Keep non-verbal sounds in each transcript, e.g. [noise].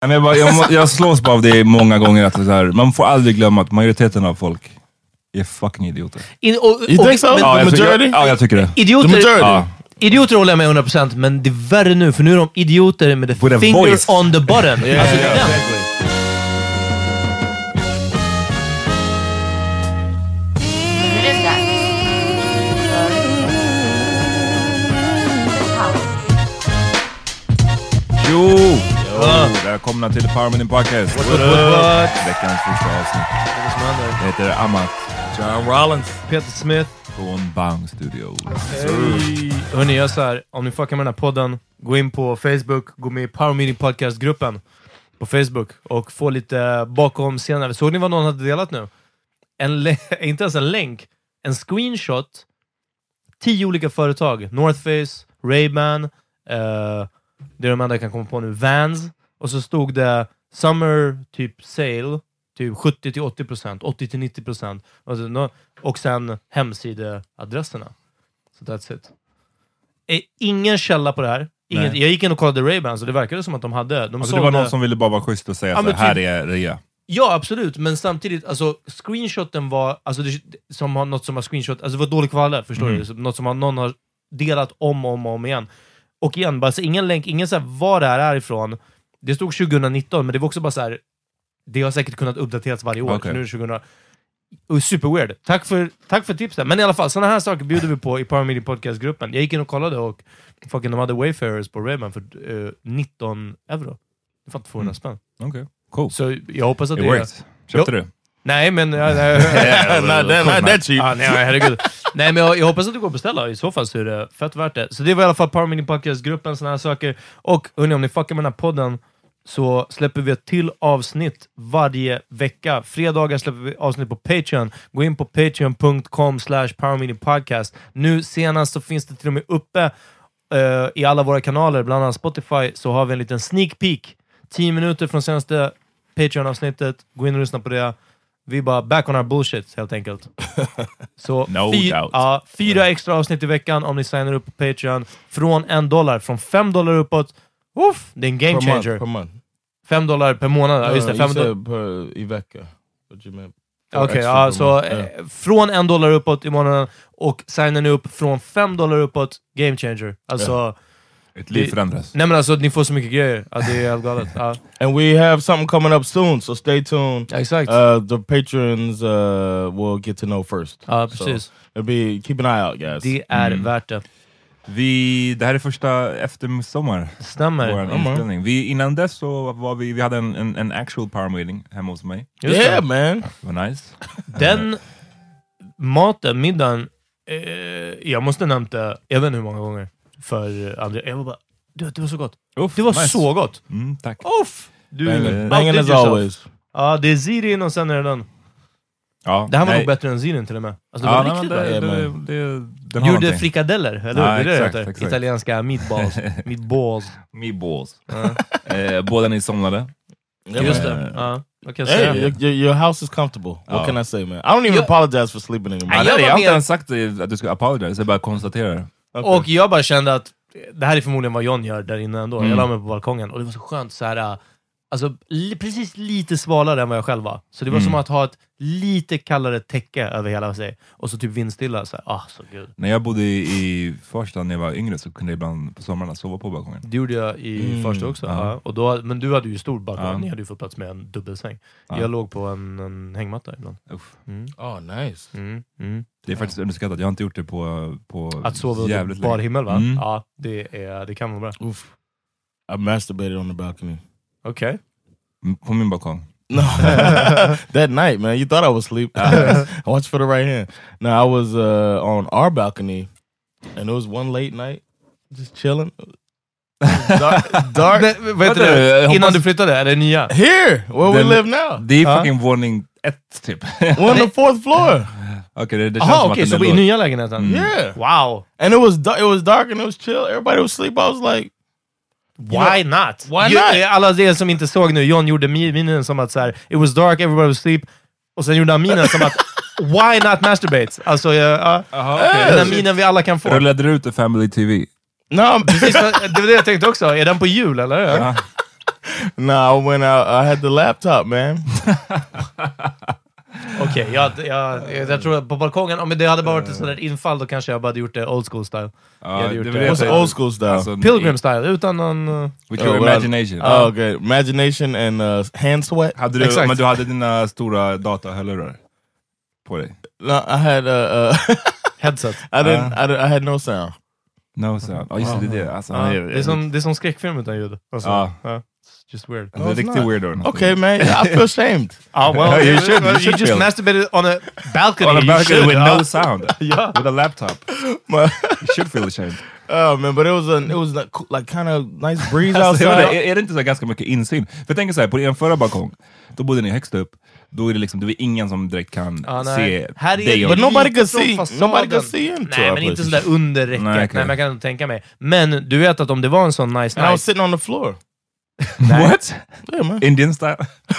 Men jag, bara, jag, må- jag slås bara av det många gånger, att så här, man får aldrig glömma att majoriteten av folk är fucking idioter. In, och, You och, think so? men- Ja, jag, majority? jag, ja, jag tycker det. Idioter, The majority. Ja. idioter håller jag med 100% men det är värre nu för nu är de idioter med the With finger voice. on the button. [laughs] alltså, är det dags för Jo! jo! Välkomna till The Power Minute Podcast. Veckans första avsnitt. Jag heter Amat John Rollins. Peter Smith. från Bang Studios. Hörni, jag så här, om ni fuckar med den här podden, gå in på Facebook, gå med i Power Meeting Podcast-gruppen på Facebook och få lite bakom scenen. Såg ni vad någon hade delat nu? En [laughs] inte ens en länk, en screenshot. Tio olika företag. North Face, Ray-Ban, eh, det är de enda jag kan komma på nu, Vans. Och så stod det Summer typ sale, typ 70-80%, 80-90%. Alltså, och sen hemsideadresserna. Så that's it. Ingen källa på det här. Ingen, jag gick in och kollade Ray-Ban, så det verkade som att de hade... De Alltså, det var sålde- någon som ville bara vara schysst och säga Ja, så men här typ- är rea. Ja, absolut. Men samtidigt, alltså screenshoten var, alltså det, som har, något som har screenshot, alltså det var dålig kvalitet, förstår Mm. du? Något som har, någon har delat om och om, och om igen. Och igen, bara så ingen länk, ingen så här, var det här är ifrån. Det stod 2019, men det var också bara så här. det har säkert kunnat uppdateras varje år, så nu är det 2000. Och super weird. Tack för, tack för tipsen. Men i alla fall, sådana här saker bjuder vi på i Power Media Podcast-gruppen. Jag gick in och kollade och fucking de hade Wayfarers på Rayman för eh, 19 euro. Det fan 200 Mm. spänn. Okej, cool. Så jag hoppas att It det worked. Köpte du? Nej, men... [laughs] Nej, not that, not that cheap. ah, nej, herregud. [laughs] nej, men jag, jag hoppas att det går att beställa. I så fall så är det fett värt det. Så det var i alla fall Power Meeting Podcast-gruppen, såna här saker. Och hörni, om ni fuckar med den här podden, så släpper vi ett till avsnitt varje vecka. Fredagar släpper vi avsnitt på Patreon. Gå in på patreon.com slash podcast. Nu senast så finns det till och med uppe eh, i alla våra kanaler, bland annat Spotify, så har vi en liten sneak peek. 10 minuter från senaste Patreon-avsnittet. Gå in och lyssna på det. Vi är bara back on our bullshit, helt enkelt. [laughs] Så No fy- ja, fyra extra avsnitt i veckan om ni signar upp på Patreon. Från en dollar. Från fem dollar uppåt. Uff, det är en game Per month, changer. per month. Fem dollar per månad. Ja, just det, Uh, fem you do- said per i vecka. Okej, extra ja, så month. eh, Yeah. från en dollar uppåt i månaden och signar ni upp från fem dollar uppåt, game changer. Alltså, Ett liv förändras. nej men alltså ni får så mycket grejer. Ja, det är helt galet. Ja, [laughs] And we have something coming up soon, so stay tuned. exakt. Uh, the patrons uh, will get to know first. ja, So precis. it'll be keep an eye out, guys. Det är Mm. värt det. Vi, det här är första efter midsommar. Det stämmer. Vår inspelning. Vi, innan dess så var vi, vi hade en, en, en actual power meeting hemma hos mig. Just yeah, det. man. Det var nice. Den maten, middagen, eh, jag måste nämnt det, jag vet inte hur många gånger, för André. Jag var bara, du, vet, det var så gott. Uff, Det var nice. så gott! Mm, tack. Uff! Du, Banging, as yourself. always. Ja, det är zirin och sen är det den. Ja, Det här var nej. nog bättre än zirin till och med. Alltså, det Ja, var nej, riktigt det, bra. det, det, den har Gjorde någonting. frikadeller, eller Ja, hur? Det exakt, det exakt. Italienska meatballs. [laughs] meatballs. Meatballs. [laughs] eh, båda ni somnade. Just det. Ja, jag Hey, your, your, your house is comfortable. What Oh. can I say, man? I don't even Jag- apologize for sleeping anymore. Ja, jag jag har inte ens sagt att du ska apologize, jag bara konstaterar. Okay. Och jag bara kände att det här är förmodligen vad John gör där inne ändå. Mm. Jag la mig på balkongen och det var så skönt så här. Alltså, li, precis lite svalare än vad jag själv var. Så det var Mm. som att ha ett lite kallare täcke över hela sig. Och så typ vindstilla. Så här, ah, så gud. När jag bodde i, i Farsta när jag var yngre så kunde jag ibland på somrarna sova på balkongen. Det gjorde jag i Mm, första också. ja. Ja. Och då, men du hade ju stor balkong. Ja. Ni hade ju fått plats med en dubbelsäng. Ja. Jag låg på en, en hängmatta ibland. Uff. Mm. Oh, nice. Mm. Mm. Det är faktiskt underskattat, jag har inte gjort det på, på Att sova under bar himmel va? Mm. Ja, det, är, det kan vara bra. Oof. I masturbated on the balcony. Okej. Mm, På back on. No, [laughs] that night, man. You thought I was asleep. [laughs] I watched for the right hand. No, I was uh, on our balcony, and it was one late night, just chilling. dark, [laughs] dark. Men, vad heter Vänta, det? jag hoppas- Innan du flyttade? Eller nya? Here, where we live now. Det är Ja. fucking våning ett typ. We're on the fourth floor. Okej, det, det känns Jaha, som okej, att så den är i låg. nya lägenheten? Mm. Yeah, Wow! and it was it was dark and it was chill. Everybody was asleep. I was like, Why not? why Ju- not? Alla er som inte såg nu, John gjorde mi- minen som att så här, it was dark, everybody was asleep. Och sen gjorde han minen som att [laughs] why not masturbate? Alltså, ja. Jaha, den där minen vi alla kan få. Rullade du ut i Family TV? no, Precis, det var det jag tänkte också. Är den på jul eller? Ja. no. I went out. I had the laptop, man. [laughs] Okej, jag, jag, jag tror att på balkongen, om det hade bara varit ett sånt där infall, då kanske jag bara hade gjort det old school style. Ja, hade gjort var det. jag What's tänkte. old school style? Alltså, Pilgrim style, utan någon... uh, With Oh, your well, imagination. Oh, okay. Imagination and uh, hand sweat. Hade du, Exakt. men du hade dina stora datahörlurar på dig? No, I had uh, uh [laughs] headset. I didn't. I, did- I had no sound. No sound. Ja just det, det är det. Alltså, det, är som, det är som skräckfilm utan ljud. Alltså, Ja. ja. Just weird. en riktig weirdo. Okay, man. I feel ashamed. Oh, [laughs] well, You should- you you should just masturbated on a [laughs] balcony. On a balcony should, with no [laughs] sound. Ja. With a laptop. You should feel ashamed. oh man, but it was a it was like, co- like kind of nice breeze Alltså, outside. är, är det inte så ganska mycket insyn? För jag tänker så här, på er förra balkong, då bodde ni högst upp. Då är det liksom, det är ingen som direkt kan nej. se Här är dig. But nobody could see- nobody could see into Nej, men inte sådär under räcket. Nej, Nej, okej. men jag kan tänka mig. Men du vet att om det var en sån nice And I was night... sitting on the floor. What? Yeah, man. Indian style? [laughs]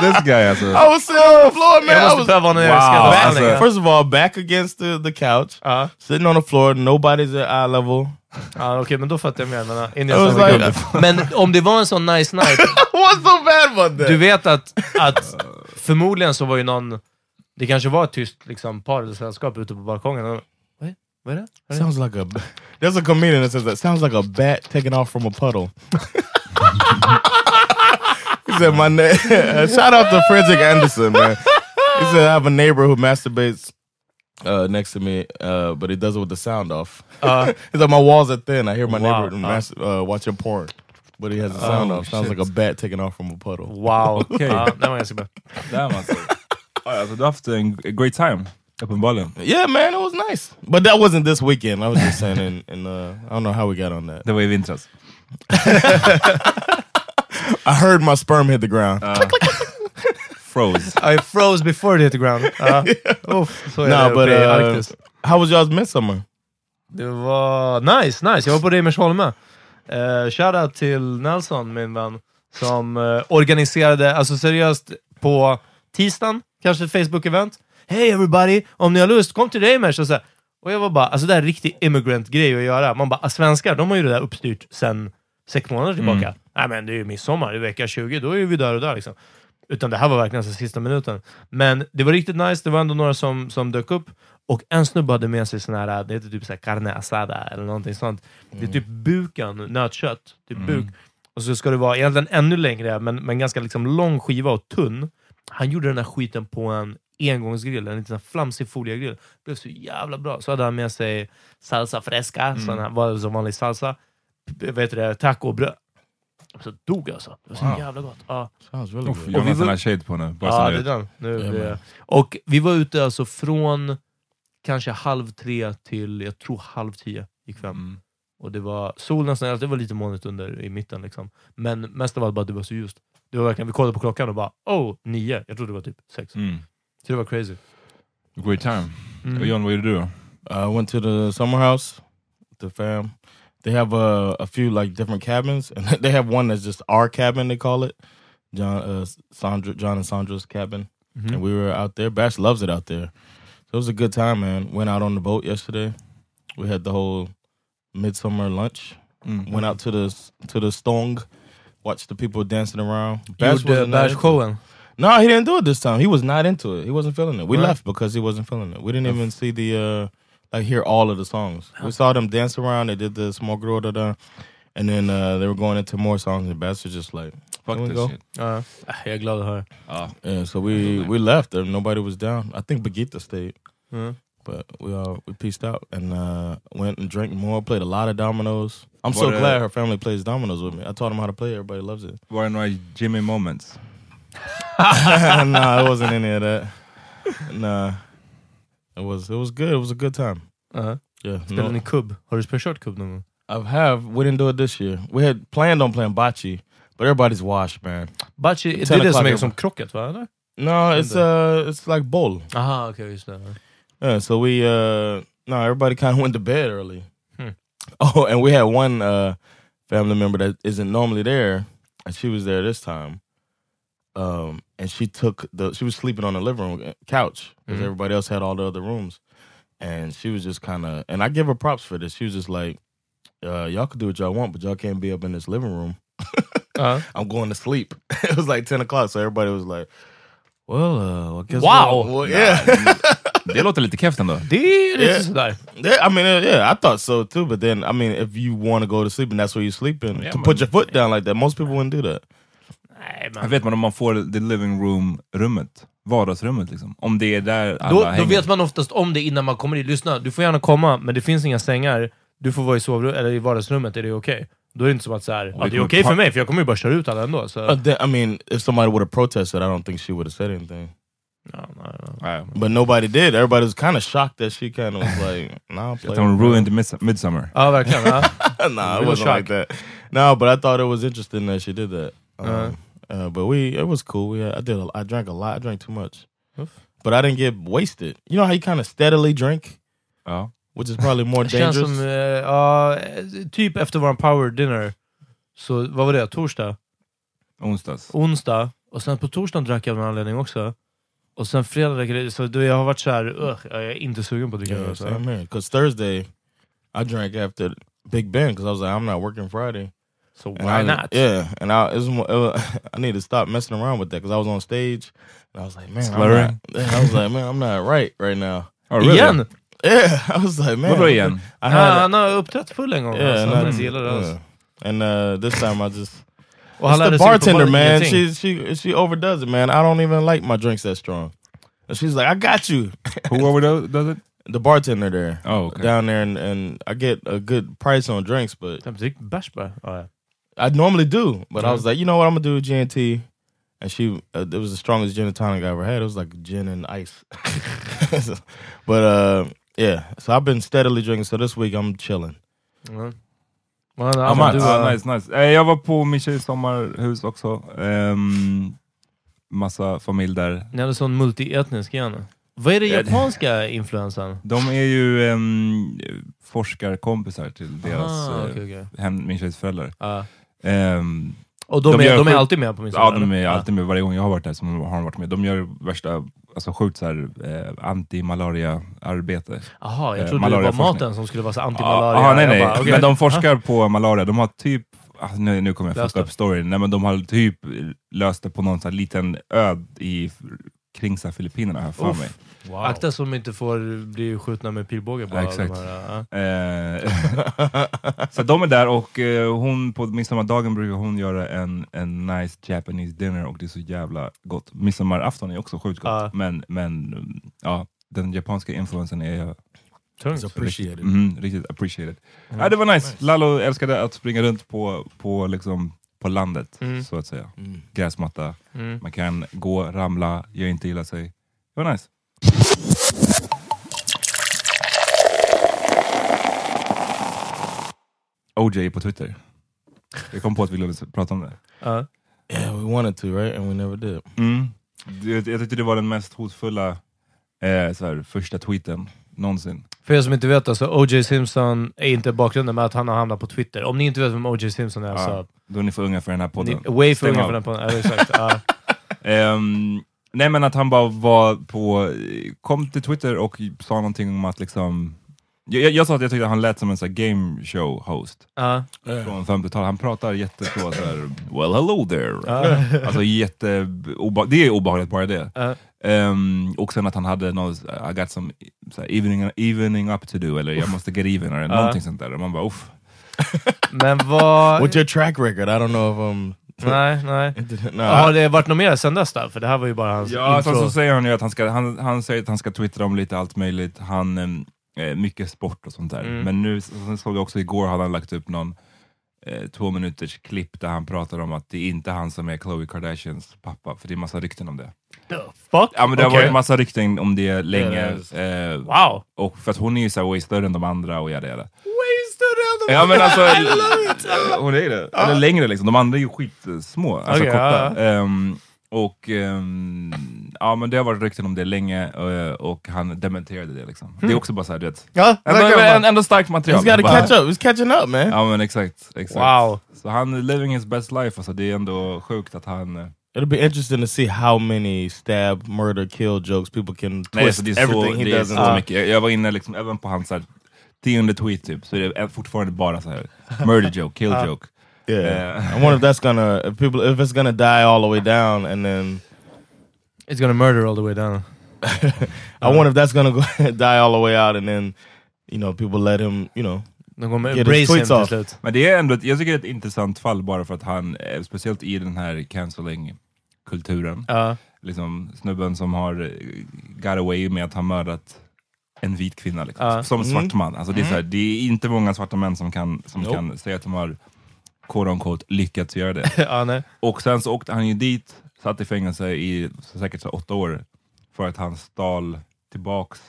This guy alltså. I was sitting on the floor, man. Jag I måste när jag Wow, alltså. first of all back against the, the couch, Ja, sitting on the floor. Nobody's at eye level. ja, okej, men då fattar jag mer. Uh, Indian was style. like, men om det var en sån nice night, [laughs] what's so bad about that? du vet att, att förmodligen så var ju någon... Det kanske var ett tyst liksom, par eller sällskap ute på balkongen. Och, Vad vad är det? Vad är det? Sounds like a. There's a comedian that says that sounds like a bat taking off from a puddle. [laughs] he said, "My na- [laughs] shout out to Frederick Anderson, man." He said, "I have a neighbor who masturbates uh, next to me, uh, but he does it with the sound off." Uh, [laughs] He's like, "My walls are thin. I hear my Wow. neighbor mas- uh, watching porn, but he has the sound Oh, off. Sounds shit. like a bat taking off from a puddle." wow. Okay. Ja, den var ganska bra. Damn alltså. Ja, alltså. Du har haft en great time, uppenbarligen. Yeah, man, it was nice, but that wasn't this weekend. I was just saying, in, in uh, I don't know how we got on that. Det var i vintras. [laughs] I heard my sperm hit the ground. Froze. I froze before it hit the ground. Så är no, det but i uh, Arktis. how was y'all's midsummer? Det var nice, nice. Jag var på Reimersholme. Uh, Shoutout till Nelson, min vän, som eh, organiserade, alltså seriöst, på tisdagen, kanske ett Facebook-event. Hey everybody, om ni har lust, kom till Reimers. Och, så här. och jag var bara, alltså det är en riktig immigrant-grej att göra. Man bara, ah, svenskar, de har ju det där uppstyrt sen sex månader tillbaka. Nej men det är ju midsommar, det är vecka 20, då är vi där och där liksom. Utan det här var verkligen alltså sista minuten. Men det var riktigt nice, det var ändå några som, som dök upp. Och en snubbe hade med sig sån här, det heter typ så här carne asada eller någonting sånt. Det är typ buken, nötkött. Typ buk. Och så ska det vara egentligen ännu längre, men, men ganska liksom lång skiva och tunn. Han gjorde den här skiten på en engångsgrill, en liten flamsig foliegrill. Det blev så jävla bra. Så hade han med sig salsa fresca, sån här, var som vanlig salsa. Vad heter det? Taco och bröd. Så dog jag alltså. Det var så Wow. jävla gott. Ja. Uff, Och har vi nästan var- här shade på nu. Ja, det vet. den. Nu, men. och vi var ute alltså från kanske halv tre till, jag tror halv tio fem. Mm. Och det var solen snällde, det var lite molnigt under i mitten liksom. Men mest av allt bara det var så ljust. Det var verkligen, vi kollade på klockan och bara oh, nio. Jag trodde det var typ sex. Mm. Så det var crazy. Great time. Mm. Och John, vad gjorde du då? I went to the summer house, with the fam. They have a, a few like different cabins, and [laughs] they have one that's just our cabin. They call it John, uh, Sandra, John and Sandra's cabin, Mhm. and we were out there. Bash loves it out there, so it was a good time, man. Went out on the boat yesterday. We had the whole midsummer lunch. Mm. Went out to the to the stong, watched the people dancing around. Bash Gjorde wasn't that into it. Bash-showen. No, he didn't do it this time. He was not into it. He wasn't feeling it. We Right. left because he wasn't feeling it. We didn't even see the uh like hear all of the songs. We saw them dance around. They did the small girl da da, and then uh they were going into more songs. And Bass was just like, Fuck this go? shit. Jag är glad att höra. Ja. yeah. So we we left. And nobody was down. I think Bagita stayed, Mm. but we all we pieced out and uh went and drank more. Played a lot of dominoes. I'm so uh, glad her family plays dominoes with me. I taught them how to play. Everybody loves it. Var det några Jimmy moments? [laughs] nah, it wasn't any of that. Nah, it was it was good. It was a good time. Ja. Yeah. Spelade no- ni kubb? Har du spelat kört kubb någon gång? I have. We didn't do it this year. We had planned on playing bocce, but everybody's washed, man. Bachi, det Ten är det som o'clock är som krocket va? Eller? No, it's uh, it's like bowl. Aha, just det. Yeah. So we uh, no, everybody [laughs] kind of went to bed early. Hmm. [laughs] Oh, and we had one uh family member that isn't normally there, and she was there this time. Um, and she took the. She was sleeping on the living room uh, couch because Mhm. everybody else had all the other rooms, and she was just kind of. And I give her props for this. She was just like, uh, "Y'all can do what y'all want, but y'all can't be up in this living room." Ja. [laughs] I'm going to sleep. [laughs] it was like 10 o'clock, so everybody was like, well, uh, I guess Wow. we'll- well, yeah. Det låter lite keft ändå. Det är lite Yeah. sådär. yeah. I mean, uh, yeah, I thought so too, but then, I mean, if you want to go to sleep and that's where you're sleeping, Yeah, to man. put your foot down like that, most people wouldn't do that. Nej, Jag men. vet man om man får the living room-rummet. Vardagsrummet liksom. Om det är där alla Då, då hänger. vet man oftast om det innan man kommer in. Lyssna, du får gärna komma, men det finns inga sängar. Du får vara i sovrummet, eller i vardagsrummet, är det okej? Då är det inte som att så här, ja, det är okej för pa- mig, för jag kommer ju bara köra ut alla ändå. Så. Uh, then, I mean, if somebody would have protested, I don't think she would have said anything. Ja, nej, nej. Nej. But nobody did. Everybody was kind of shocked that she kind of was [laughs] like, nah, play. Hon ruined the mids- midsummer. Ja, verkligen. Ja. [laughs] nah, it wasn't like that. No, but I thought it was interesting that she did that. Um, Uh-huh. Uh, but we, it was cool. We, had, I did. A, I drank a lot. I drank too much, Oof. but I didn't get wasted. You know how you kind of steadily drink, Ja. which is probably more Det [laughs] känns dangerous. som, eh, ja, eh, typ efter vår power dinner, så vad var det? Torsdag? Onsdags. Onsdag, och sen på torsdagen drack jag av någon anledning också. Och sen fredag drack jag, så då jag har varit såhär, uh, jag är inte sugen på att dricka yeah, nu. Så. same. Because Thursday, I drank after Big Ben because I was like, I'm not working Friday. So why I, not? Yeah, and I, it was, it was, [laughs] I need to stop messing around with that because I was on stage and I was like, man, I'm Slurring? not, I was like, man, I'm not right right now. Oh, really? Igen? Yeah, [laughs] I was like, man, Vadå igen? I had, han har uppträtt full en gång. yeah, alltså, and I, inte gillar det alls. yeah. and uh, this time I just. Och han It's the bartender, man. She she she overdoes it, man. I don't even like my drinks that strong. And she's like, I got you. [laughs] Who overdoes it? the bartender there, Oh, okay. down there, and, and I get a good price on drinks, but bärs bara. I normally do. But I was like, you know what, I'm gonna do GNT. And she, uh, it was the strongest gin and tonic I ever had. It was like gin and ice. [laughs] but uh, yeah, so I've been steadily drinking. So this week I'm chilling. Ja, Alltså, man, du ja, var- nice, nice. Eh, Jag var på min tjejs sommarhus också. Ehm, massa familj där. Ni hade sån multietnisk igen. Vad är det Ja, det- japanska influensen? De är ju um, forskarkompisar till deras, Ah, eh, okej, okej. hem, min tjejs föräldrar. Ja. Ehm, Och de, De är, gör de är alltid med på min ja, sommar, de är alltid med. Varje gång jag har varit där så har de varit med. De gör värsta, alltså sjukt så här, eh, anti-malaria-arbete. Jaha, jag Eh, trodde det var maten som skulle vara så antimalaria. Ja, nej, Jag nej. bara, okej. Men de forskar [laughs] på malaria. De har typ, ah, nu, nu kommer jag Löst fucka upp storyn. Nej, men de har typ löst det på någon här liten ö i, kring så här Filippinerna har jag för Uff. Mig. Akta så de inte får bli skjutna med pilbåge bara. Ja, exakt. De här, ja. Eh, så [laughs] de är där och eh, hon på midsommardagen brukar hon göra en, en nice Japanese dinner och det är så jävla gott. Midsommarafton är också sjukt gott. Ja. Men, men mm, ja, den japanska influensen är Tungt. It's appreciated. mm, riktigt appreciated. Ja, det var nice. Lalo älskade att springa runt på, på, liksom, på landet, Mm. så att säga. Mm. Gräsmatta, Mm. man kan gå, ramla, gör inte illa sig. Det var nice. OJ på Twitter. Jag kom på att vi ville prata om det. Ja. Yeah, we wanted to, right? And we never did. Mm. Det- Jag tyckte det var den mest hotfulla eh, så här, första tweeten någonsin. För er som inte vet, alltså, O.J. Simpson är inte bakgrunden med att han har hamnat på Twitter. Om ni inte vet vem O.J. Simpson är, Ja, så... då är ni för unga för den här Ni, podden. way för Stäng unga av. för den podden. Ja, exakt. Ja. [laughs] Ehm, nej men att han bara var på, kom till Twitter och sa någonting om att liksom jag, jag, jag sa att jag tyckte att han lät som en sån här game show host Ja. från 50-talet. Han pratar jätteså såhär, well hello there. Ja. Alltså jätte, obe, det är obehagligt bara det. Ja. Ehm, och sen att han hade något, I got some såhär, evening, evening up to do, eller jag måste get even, eller Ja. någonting sånt där. Och man bara uff. Men vad... What's your track record? I don't know if um [laughs] Nej, nej. [laughs] no, Har det varit något mer sen dess då? För det här var ju bara hans Ja, intro. sen så säger han ju att han ska, han, han säger att han ska twittra om lite allt möjligt. Han, em, eh, mycket sport och sånt där. Mm. Men nu sen såg jag också igår hade han lagt upp någon eh, två minuters klipp där han pratar om att det är inte han som är Khloe Kardashians pappa, för det är massa rykten om det. Fuck? Ja men det har varit massa rykten om det länge. det eh, Wow! och för att hon är ju så här way större än de andra och jada jada. Ja men alltså, hon är det. Eller längre liksom, de andra är ju skitsmå, alltså Okej, korta. ja, Ehm, och ehm, ja men det har varit rykten om det länge eh, och han dementerade det liksom. Det är också bara såhär du vet, Ja, ändå, ändå, ändå starkt material. He's got to Bara- catch up. He's catching up, man. Ja men exakt, exakt. Wow. Så han är living his best life alltså, det är ändå sjukt att han... eh, It'll be interesting to see how many stab, murder, kill jokes people can Nej, twist alltså, det är everything så, he det är does så into. mycket. Jag, jag var inne liksom, även på hans så här, tionde tweet typ, så är det fortfarande bara så här murder [laughs] joke, kill joke. Yeah, Eh. I wonder if that's gonna if people if it's gonna die all the way down, and then It's gonna murder all the way down. [laughs] I wonder if that's gonna go [laughs] die all the way out, and then you know people let him, you know, De kommer Get embrace him tweets till off. slut. Men det är ändå, ett- jag tycker det är ett intressant fall bara för att han, eh, speciellt i den här cancelling-kulturen, Ja. liksom snubben som har eh, got away med att ha mördat en vit kvinna liksom. Ja. som svart Mm. man. Alltså det, är här, det är inte många svarta män som kan, som Nope. kan säga att de har quote unquote, lyckats göra det. [laughs] ja. Och sen så åkte han ju dit, satt i fängelse i säkert så åtta år, för att han stal tillbaks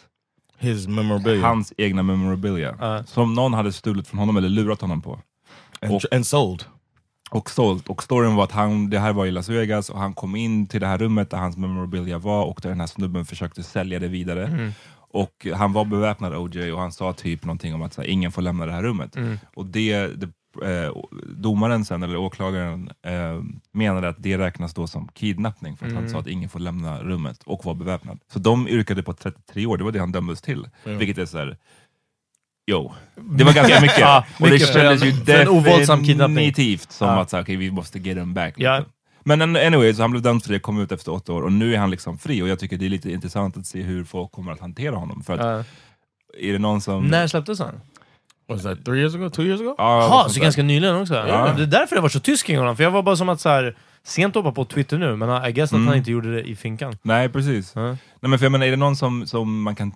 his memorabilia hans egna memorabilia. Ja. Som någon hade stulit från honom eller lurat honom på. and, och- and sold. Och sålt. Och storyn var att han, det här var i Las Vegas och han kom in till det här rummet där hans memorabilia var och där den här snubben försökte sälja det vidare. Mm. Och han var beväpnad OJ och han sa typ någonting om att så här, ingen får lämna det här rummet. Mm. Och det, det eh, domaren sen, eller åklagaren, eh, menade att det räknas då som kidnappning för att han Mm. sa att ingen får lämna rummet och var beväpnad. Så de yrkade på 33 år, det var det han dömdes till. Vilket är så här. Jo, det var ganska mycket. [laughs] Ja, och det kändes ju definitivt som Ja. att så okay, vi måste get him back. Ja. Liksom. Men an- anyway, så han blev dömd för det, kom ut efter åtta år och nu är han liksom fri och jag tycker det är lite intressant att se hur folk kommer att hantera honom. För att Ja. är det någon som... När släpptes han? Was that three years ago? Two years ago? Ja, Jaha, sånt så ganska nyligen också? Ja. Det är därför jag var så tysk kring honom, för jag var bara som att så här, sent hoppa på Twitter nu, men I guess att Mm. han inte gjorde det i finkan. Nej, precis. Ja. Nej, men för jag menar, är det någon som, som man kan...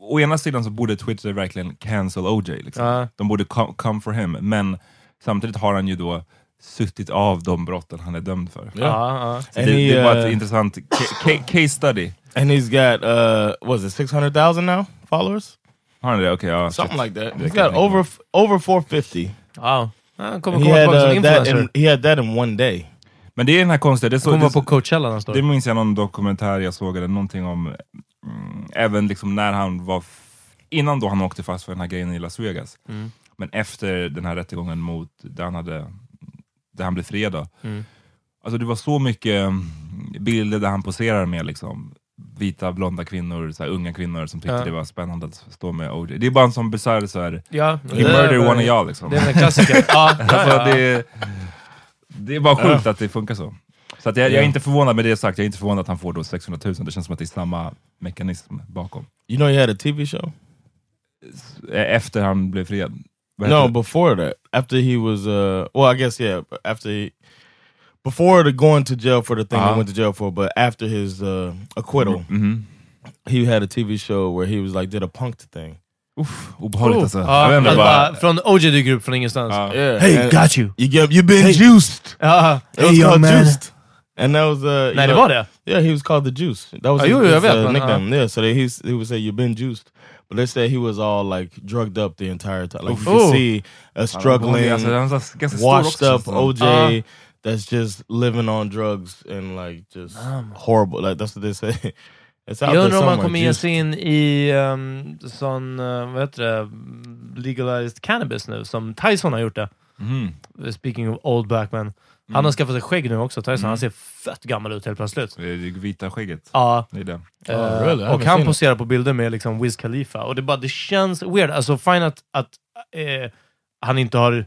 Å ena sidan så borde Twitter verkligen cancel OJ. Liksom. Ja. De borde come, come for him. Men samtidigt har han ju då suttit av de brotten han är dömd för. Yeah. Så And det, he, det var ett uh, intressant ca- ca- case study. And he's got uh, was it six hundred thousand now followers? Det? Okej, ja. Something shit. like that. He's got over over 450. Ja. Han kommer He komma had, tillbaka som uh, that influencer. in, he had that in one day. Men det är den här konstiga, det, är så, Kommer det, på Coachella nästa år. det minns jag någon dokumentär jag såg, eller någonting om, mm, även liksom när han var, innan då han åkte fast för den här grejen i Las Vegas. Mm. Men efter den här rättegången mot, där han, hade, där han blev friad då. Mm. Alltså det var så mycket mm, bilder där han poserar med liksom vita blonda kvinnor, så här, unga kvinnor som tyckte Ja. det var spännande att stå med OJ. Det är bara en sån bisarr så här, Ja, är murder one of y'all liksom. Det är en klassiker. [laughs] ja, ja, Alltså, ja. det, är- det är bara sjukt att det funkar så. Så att jag, jag är inte förvånad med det sagt, jag är inte förvånad att han får då 600 000. Det känns som att det är samma mekanism bakom. You know he had a TV show? Eh, Efter han blev friad. Vad heter No, det? before that. After he was, uh, well, I guess yeah. After he, before the going to jail for the thing Uh-huh. he went to jail for, but after his uh, acquittal, Mhm. he had a TV show where he was like did a punked thing. Uff, obehagligt alltså. Ja, jag vet inte, alltså bara, bara, från OJ dyker upp från ingenstans. Ja. Yeah, Hey, and got you! you get you been juiced. Ja, It was Hey, young called man. juiced, and that was uh, you Nej, det know- var det? Yeah, he was called the Juice. That was Ah, his, jo, jo, his, uh, men, nickname. Yeah, so they, he's, he would say you've been juiced, but they said he was all like drugged up the entire time. Like you can see a struggling, washed up. OJ Ah. that's just living on drugs and like just Um. horrible. Like that's what they say. [laughs] It's out Jag undrar om somewhere, kommer ge sig in i um, sån, uh, vad heter det, legalized cannabis nu, som Tyson har gjort det. Mhm. Speaking of old back man. Han har skaffat sig skägg nu också, Tyson. Han ser fett gammal ut helt plötsligt. Det är det vita skägget. Ja, Det är det. eh, really? I och haven't han seen it. poserar på bilder med liksom Wiz Khalifa. Och det, bara, det känns weird. Alltså fine att, att eh, han inte har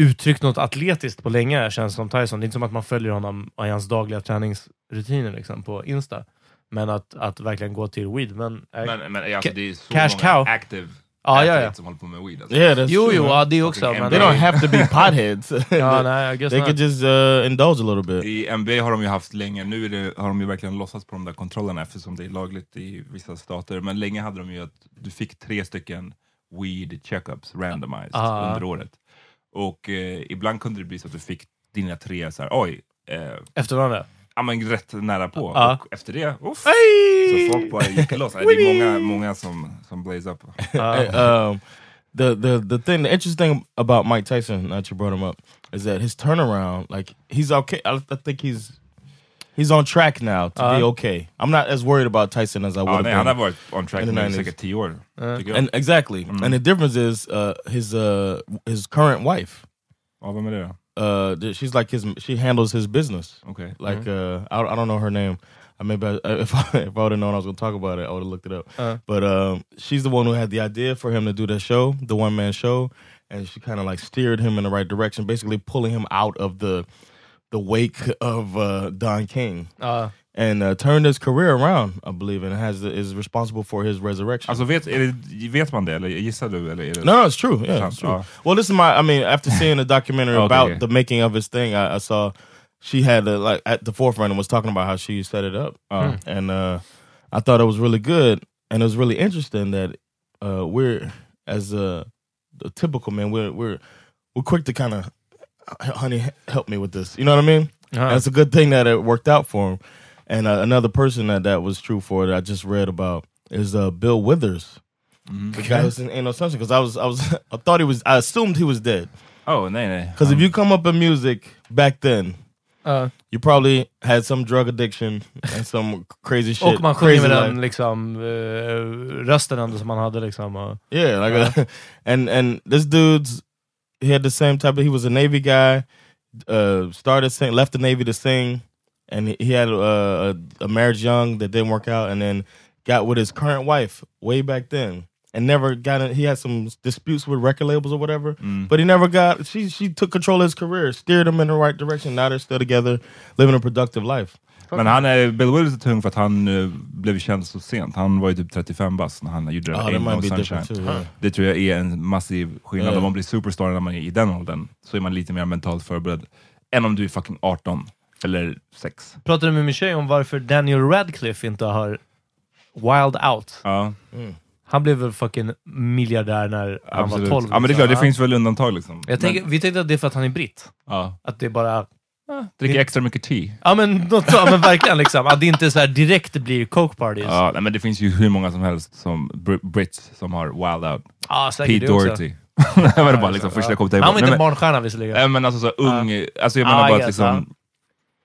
uttryckt något atletiskt på länge, känns som Tyson. Det är inte som att man följer honom i hans dagliga träningsrutiner liksom, på Insta. Men att, att verkligen gå till weed. Men, eh, Men, men alltså, det är så Cash många cow. active Ja, ja, ja. som håller på med weed. Alltså. Yeah, that's jo, true, jo, man. ja, det också. Fucking Men, They don't have to be potheads. [laughs] ja, nej, I guess [laughs] they not. could just uh, indulge a little bit. I NBA har de ju haft länge, nu är det, har de ju verkligen låtsats på de där kontrollerna eftersom det är lagligt i vissa stater. Men länge hade de ju att du fick tre stycken weed checkups randomized Ah. under året. Och eh, ibland kunde det bli så att du fick dina tre så här, oj, eh, Efter varandra. Ja, men rätt nära på. Ja. Och efter det, uff, så folk bara gick loss. Det är många, många som, som blaze up. [laughs] Hey, um, the the the thing, the interesting thing about Mike Tyson, that you brought him up, is that his turnaround, like he's okay. I, I think he's he's on track now to be Uh. okay. I'm not as worried about Tyson as I would Ja, have nej, han har been. varit on track in the nu i 90s. säkert tio år. jag. And exactly, and the difference is uh, his uh, his current wife. ja, vem är det då? Uh, she's like his. She handles his business. okay Like uh, I, I don't know her name. I maybe I, [laughs] if I, if I would have known I was going to talk about it, I would have looked it up. Uh. But um, she's the one who had the idea for him to do that show, the one man show, and she kind of like steered him in the right direction, basically pulling him out of the the wake of uh, Don King Ja. And uh, turned his career around, I believe, and has is responsible for his resurrection. Alltså vet, är det, vet man det, eller gissar du? Eller är det... No, no, it's true. Yeah, it's true. ja. Well, this is my. I mean, after seeing the documentary [laughs] Okay, about okay. the making of his thing, I, I saw she had a, like at the forefront and was talking about how she set it up, Ja. and uh, I thought it was really good, and it was really interesting that uh, we're as a the typical man, we're we're we're quick to kind of, honey, help me with this. You know what I mean? Ja. And it's a good thing that it worked out for him. And uh, another person that that was true for that I just read about is uh, Bill Withers. The guy who's in Ain't No Sunshine. Because I was, I was, [laughs] I thought he was, I assumed he was dead. Oh, nej nej. Because if you come up in music back then, Ja. you probably had some drug addiction and some crazy shit. Och man sjunger crazy med life. den liksom, eh, rösten ändå som man hade. Liksom, och, Yeah, like a, [laughs] and and this dude's he had the same type of he was a Navy guy, uh started sing left the Navy to sing, and he, he had uh, a, a marriage young that didn't work out, and then got with his current wife way back then. And never got in, he had some disputes with record labels or whatever, but he never got she she took control of his career, steered him in the right direction. Now they're still together, living a productive life. Men han är, Bill Willis är tung för att han eh, blev känd så sent. Han var ju typ 35 bast när han gjorde Oh, Ain't No Sunshine. too. Yeah. Det tror jag är en massiv skillnad. Yeah. Om man blir superstar när man är i den åldern så är man lite mer mentalt förberedd än om du är fucking 18 eller 6. Pratade du med min tjej om varför Daniel Radcliffe inte har Wild Out? Ja, Han blev väl fucking miljardär när han absolut. var 12. Ja men det är liksom. klart, det Ja. finns väl undantag liksom. Jag tänker, men, vi tänkte att det är för att han är britt. ja. Att det är bara, Dricker extra mycket te. Ja men, något, så, men verkligen liksom. Att det inte så här direkt blir coke parties. Ja, nej, men det finns ju hur många som helst som Br- Brits som har wild out. Ja, säkert Pete. Doherty. [laughs] det var bara liksom första jag kom till. Han var inte barnstjärna visserligen. Nej men alltså så ung, alltså jag menar Ah, bara att liksom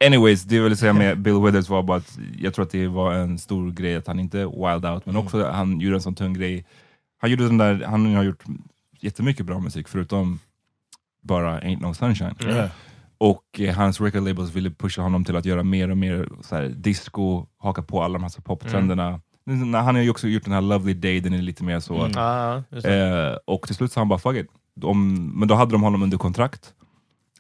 Anyways, det jag ville säga med Bill Withers var bara att jag tror att det var en stor grej att han inte wild out, men också att han gjorde en sån tung grej. Han gjorde den där, han har gjort jättemycket bra musik förutom bara Ain't No Sunshine. Yeah. Och eh, hans record labels ville pusha honom till att göra mer och mer så här, disco, haka på alla de här poptrenderna. Mm. Han har ju också gjort den här Lovely Day, den är lite mer så. Just det. Eh, och till slut sa han bara fuck it. De, men då hade de honom under kontrakt.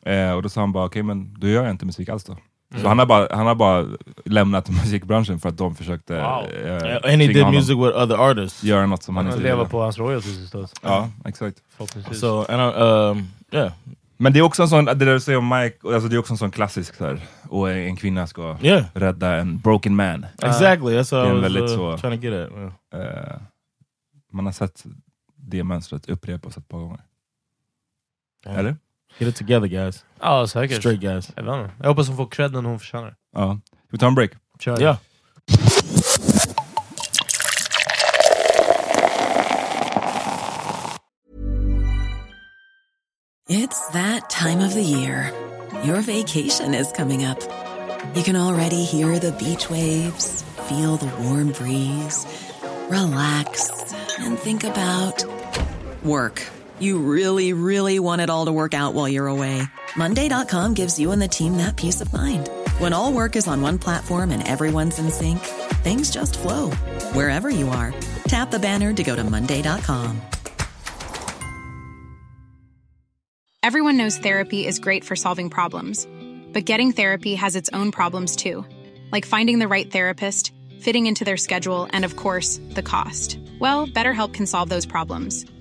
Eh, och då sa han bara okej men då gör jag inte musik alls då. Så han har, bara, han har bara lämnat [laughs] musikbranschen för att de försökte Wow. eh, And he did honom music with other artists. göra något som han Han inte lever ville. på hans royalties istället. Ja, exakt. So, and I, um, yeah, Men det är också en sån, det där du säger om Mike, alltså det är också en sån klassisk så här, och en kvinna ska yeah, rädda en broken man. exactly. That's what det är I was väldigt uh, så- trying to get at. yeah. Eh, man har sett det mönstret upprepas ett par gånger. Yeah. Eller? Get it together, guys. Ja, er säkert. Straight guys. Jag, vet inte. jag hoppas hon får credden hon förtjänar. Ja. Ska vi ta en break? Kör. Yeah. It's that time of the year. Your vacation is coming up. You can already hear the beach waves, feel the warm breeze, relax, and think about work. You really, really want it all to work out while you're away. Monday.com gives you and the team that peace of mind. When all work is on one platform and everyone's in sync, things just flow wherever you are. Tap the banner to go to Monday.com. Everyone knows therapy is great for solving problems, but getting therapy has its own problems too, like finding the right therapist, fitting into their schedule, and of course, the cost. Well, BetterHelp can solve those problems.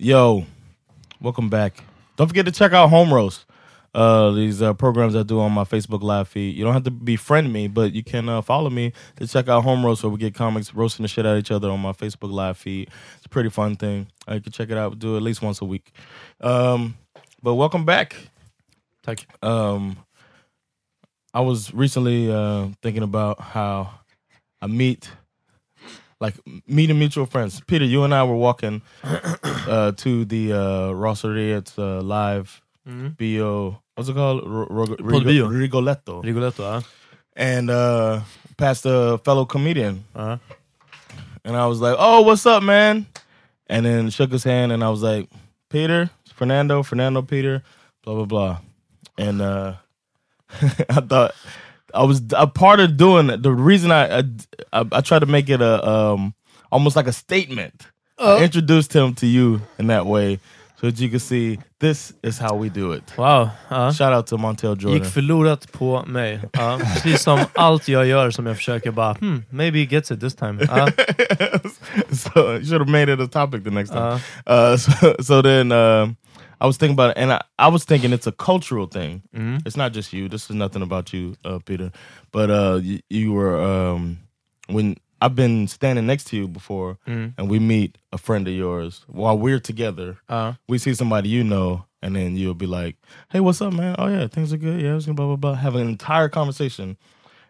Yo, welcome back. Don't forget to check out Home Roast. Uh, these uh, programs I do on my Facebook live feed. You don't have to befriend me, but you can uh, follow me to check out Home Roast, where we get comics roasting the shit out of each other on my Facebook live feed. It's a pretty fun thing. Uh, you can check it out. We do it at least once a week. Um, but welcome back. Tack. Um, I was recently uh, thinking about how I meet, like meeting mutual friends. Peter, you and I were walking [coughs] uh, to the uh, Rosseriets uh, live bio. What's it called? R- R-. Rigoletto. Rigoletto, ja. And uh, past a fellow comedian, Ja. and I was like, "Oh, what's up, man?" And then shook his hand, and I was like, "Peter, Fernando, Fernando, Peter, blah blah blah." And uh, [laughs] I thought I was a part of doing it. The reason I I, I, I tried to make it a um almost like a statement. I introduced him to you in that way, so that you can see this is how we do it. Wow. Ja. Shout out to Montel Jordan. Gick förlorat på mig. Ja. Precis som allt jag gör som jag försöker bara, hmm, maybe he gets it this time. Ja. [laughs] so you should have made it a topic the next time. Uh, so, so then um I was thinking about it, and I, I was thinking it's a cultural thing. It's not just you. This is nothing about you, uh, Peter. But uh, you, you were um, when I've been standing next to you before, and we meet a friend of yours while we're together. Ja. We see somebody you know, and then you'll be like, "Hey, what's up, man? Oh yeah, things are good. Yeah, blah blah blah." Have an entire conversation,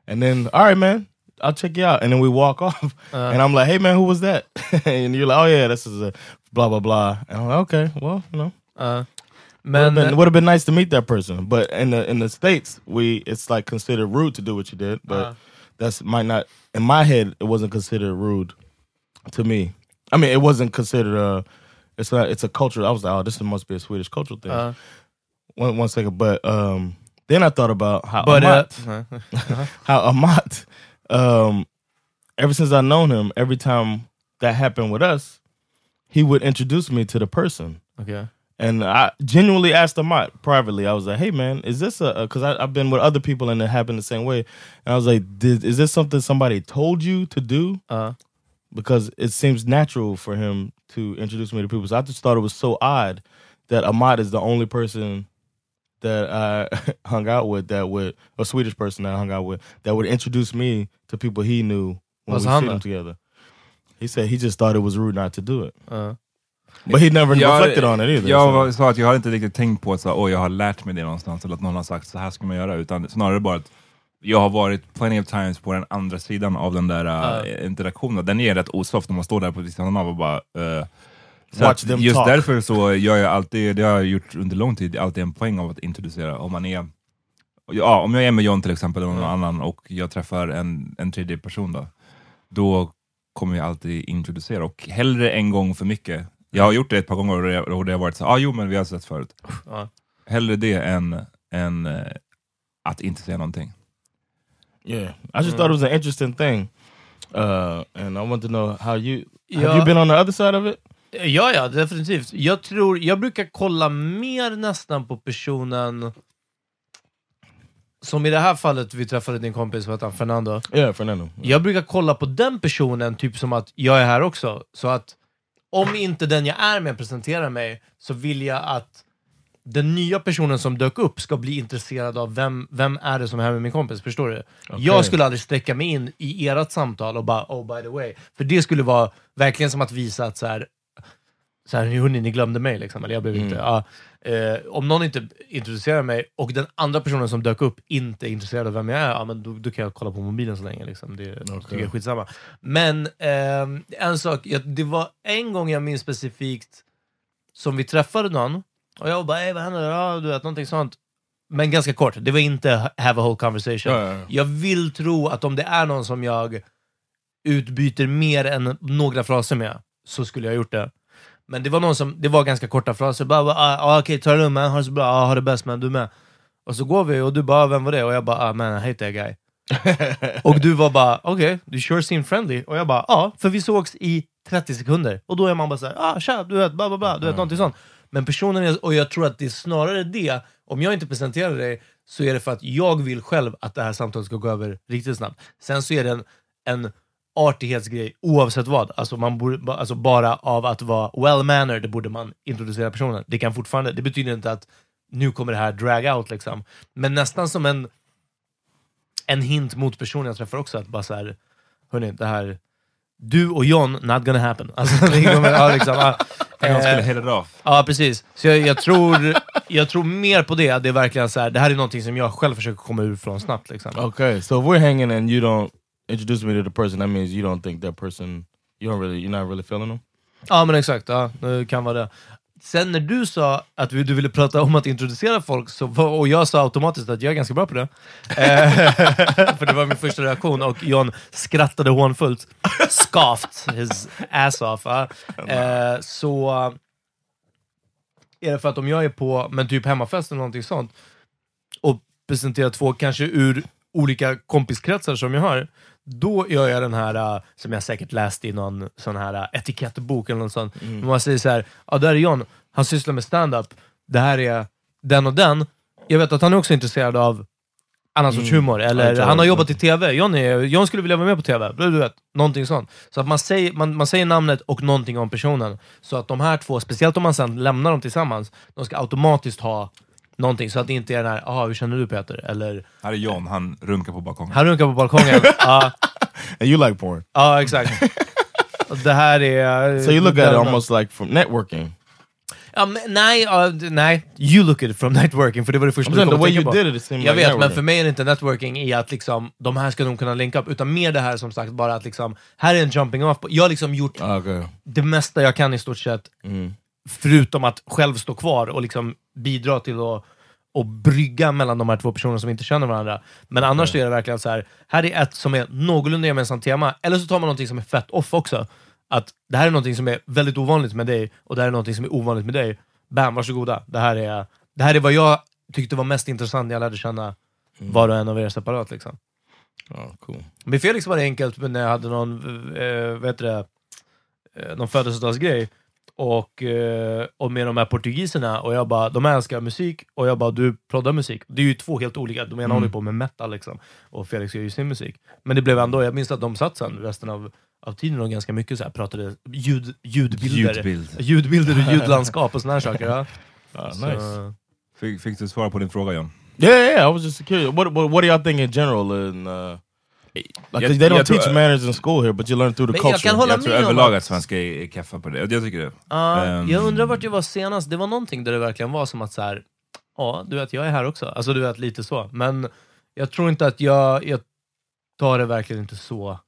and then all right, man. I'll check you out. And then we walk [laughs] off. and I'm like, hey man, who was that? [laughs] and you're like, oh yeah, this is a blah blah blah. And I'm like, okay, well, you know. Would Men, have been, would have been nice to meet that person. But in the in the States, we it's like considered rude to do what you did. But Uh. that's might not in my head it wasn't considered rude to me. I mean it wasn't considered uh It's a it's a culture. I was like, oh, this must be a Swedish cultural thing. Uh. one one second, but um, then I thought about how But, Amat, uh, [laughs] how Amat, um, ever since I known him, every time that happened with us, he would introduce me to the person. Okay. And I genuinely asked Amat privately. I was like, "Hey, man, is this a?" Because I've been with other people and it happened the same way. And I was like, Did, "Is this something somebody told you to do?" Uh, because it seems natural for him to introduce me to people. So I just thought it was so odd that Amat is the only person that I [laughs] hung out with that would a Swedish person that I hung out with that would introduce me to people he knew when What's we them together. He said he just thought it was rude not to do it. uh. But he never Jag- reflected on it either. Jag sa att jag har inte riktigt tänkt på att så, oh, jag har lärt mig det någonstans, eller att någon har sagt så här ska man göra, utan snarare bara att jag har varit plenty of times på den andra sidan av den där uh, interaktionen. Den är rätt osoft när man står där på sidan av och bara... Uh, Watch them just talk. därför så gör jag alltid, det har jag gjort under lång tid, alltid en poäng av att introducera. Om man är, ja, om jag är med John till exempel, eller någon annan, och jag träffar en, en tredje person då, då kommer jag alltid introducera, och hellre en gång för mycket. Jag har gjort det ett par gånger och det, och det har varit så ah, jo men vi har sett förut. Ja. Hellre det än, än eh, att inte säga någonting. Yeah, I just thought it was an interesting thing, uh, and I want to know how you have Ja. you been on the other side of it? Ja, ja, definitivt. Jag tror, jag brukar kolla mer nästan på personen som i det här fallet, vi träffade din kompis, vad heter han, Fernando. Yeah, Fernando. Jag brukar kolla på den personen typ som att jag är här också. Så att om inte den jag är med presenterar mig, så vill jag att den nya personen som dök upp ska bli intresserad av vem, vem är det som är här med min kompis, förstår du? Jag skulle aldrig sträcka mig in i ert samtal och bara oh by the way, för det skulle vara verkligen som att visa att så här, så här, hörni, ni glömde mig liksom, eller jag blev inte... Ja, eh, om någon inte introducerar mig och den andra personen som dök upp inte är intresserad av vem jag är, ja, men då, då kan jag kolla på mobilen så länge. Liksom. Det tycker jag är skitsamma. Men ehm, en sak, jag, det var en gång jag minns specifikt som vi träffade någon och jag bara, "Ey, vad händer? Ja, du vet, någonting sånt. Men ganska kort, det var inte have a whole conversation. Ja, ja. Jag vill tro att om det är någon som jag utbyter mer än några fraser med, så skulle jag ha gjort det. Men det var någon som, det var ganska korta fraser, bara, bara ah, ah, okej ta det lugnt man, ha det så bra, ah, ha det bäst men du med. Och så går vi och du bara, vem var det? Och jag bara, ah, man I hate that guy. [laughs] och du var bara, okej, okay, du sure seem friendly. Och jag bara, ja, för vi sågs i 30 sekunder. Och då är man bara såhär, ah tja, du vet, bla bla bla, du vet, någonting sånt. Men personen, är, och jag tror att det är snarare det, om jag inte presenterar dig, så är det för att jag vill själv att det här samtalet ska gå över riktigt snabbt. Sen så är det en, en artighetsgrej oavsett vad. Alltså, man borde, alltså bara av att vara well-mannered borde man introducera personen. Det kan fortfarande, det betyder inte att nu kommer det här drag out liksom. Men nästan som en, en hint mot personen jag träffar också, att bara så här, hörni, det här, du och John, not gonna happen. Alltså, [laughs] det kommer, ja, liksom, ja, Tänk om de skulle eh. Ja, precis. Så jag, jag, tror, jag tror mer på det. Det är verkligen så här, det här är någonting som jag själv försöker komma ur från snabbt. Liksom. Okay, so we're hanging and you don't introduce me to the person, that means you don't think that person, you don't really, you're not really feeling them. Ja, men exakt. Ja, det kan vara det. Sen när du sa att du ville prata om att introducera folk, så, och jag sa automatiskt att jag är ganska bra på det. Eh, [laughs] för det var min första reaktion, och John skrattade hånfullt. Scoffed his ass off. Eh, så är det för att om jag är på men typ hemmafest eller någonting sånt, och presenterar två, kanske ur olika kompiskretsar som jag har, då gör jag den här, uh, som jag säkert läst i någon sån här uh, etikettbok eller något sånt. Mm. Man säger så här, ja där är John, han sysslar med stand-up, det här är den och den. Jag vet att han är också intresserad av annan sorts humor, Ja, eller tror han har jobbat i TV, John, är, John skulle vilja vara med på TV, du vet, någonting sånt. Så att man säger, man, man säger namnet och någonting om personen, så att de här två, speciellt om man sen lämnar dem tillsammans, de ska automatiskt ha någonting, så att det inte är den här, jaha hur känner du Peter? Eller, Här är John, han runkar på balkongen. han runkar på balkongen. Ja, And [laughs] you like porn. ja exakt. Det här är... So you look at it almost like from networking. Ja, men, nej, ja, d- nej, you look at it from networking, för det var det första I'm du saying kom the att way tänka you på. did it, it seemed Jag like vet, men networking. för mig är det inte networking i att liksom, de här ska nog kunna linka upp, utan mer det här som sagt, bara att liksom, här är en jumping off. Jag har liksom gjort Ah, Okay. det mesta jag kan i stort sett, Mm. förutom att själv stå kvar och liksom bidra till att och brygga mellan de här två personerna som inte känner varandra. Men annars så är det verkligen så här, här är ett som är någorlunda gemensamt tema, eller så tar man någonting som är fett off också. att det här är någonting som är väldigt ovanligt med dig, och det här är någonting som är ovanligt med dig. Bam, varsågoda. Det här är, det här är vad jag tyckte var mest intressant när jag lärde känna var och en av er separat. Liksom. Oh, cool. Med Felix var det enkelt men när jag hade någon, eh, vad heter det, eh, någon födelsedagsgrej och, eh, och med de här portugiserna och jag bara, de älskar musik och jag bara, du proddar musik. Det är ju två helt olika, de ena Mm. håller på med metal liksom och Felix gör ju sin musik. Men det blev ändå, jag minns att de satt sen resten av, av tiden och ganska mycket så här, pratade ljud, ljudbilder, Ljudbild. ljudbilder och [laughs] ljudlandskap och såna här saker. Ja. Ah, Så- nice. Fick, fick du svara på din fråga John? Yeah, yeah, yeah. I was just curious. What what, what do y'all think in general? In uh, like Jag- they don't jag tror- teach manners in school here, but you learn through the Men jag culture. kan hålla Jag tror med överlag att- svenskar är, keffa på det. Jag tycker det. Ja, Ehm, jag undrar vart jag var senast. Det var någonting där det verkligen var som att så här, ja, du vet, jag är här också. Alltså du vet, lite så. Men jag tror inte att jag, jag tar det verkligen inte så.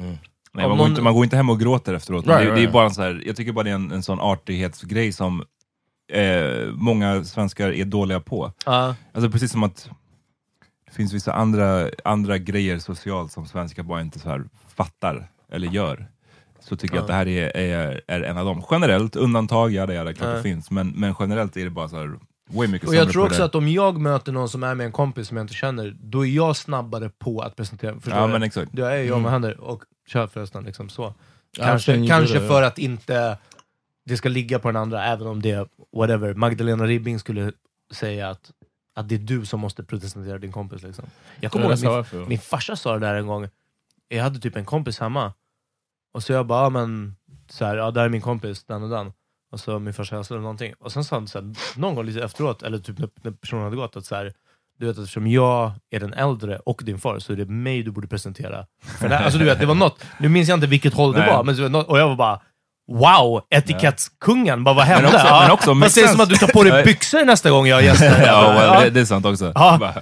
Mm. Nej, man, går någon- inte, man går inte hem och gråter efteråt. Right, det, det är bara en så här, jag tycker bara det är en, en sån artighetsgrej som eh, många svenskar är dåliga på. Ja. Alltså precis som att det finns vissa andra, andra grejer socialt som svenskar bara inte så här fattar eller gör. Så tycker jag att det här är, är, är en av dem. Generellt, undantag, ja det är det klart Ja. det finns, men, men generellt är det bara så här, way mycket Och jag tror också det. att om jag möter någon som är med en kompis som jag inte känner, då är jag snabbare på att presentera. Förstår Ja du? men exakt. Då är jag med händer och kör förresten. Liksom så. Ja, Kanske, sen kanske det, för att inte det ska ligga på den andra, även om det, whatever, Magdalena Ribbing skulle säga att, att det är du som måste presentera din kompis. Liksom. Jag kommer ihåg att min, min farsa sa det där en gång, jag hade typ en kompis hemma, och så jag bara, ja, men, så här, ja, där är min kompis, den och den. Och så min farsa hälsade eller någonting. Och sen sa han så här, någon gång lite efteråt, eller typ när, personen hade gått, att så här, du vet eftersom jag är den äldre och din far så är det mig du borde presentera. För det, här, alltså, du vet, det var något, nu minns jag inte vilket håll det Nej. var, men och jag var bara Wow! Etikettkungen, bara vad hände? också- ja, men också man säger makes som att du tar på dig byxor nästa gång jag har gäster. [laughs] ja, well, det, det är sant också. Ja. [laughs]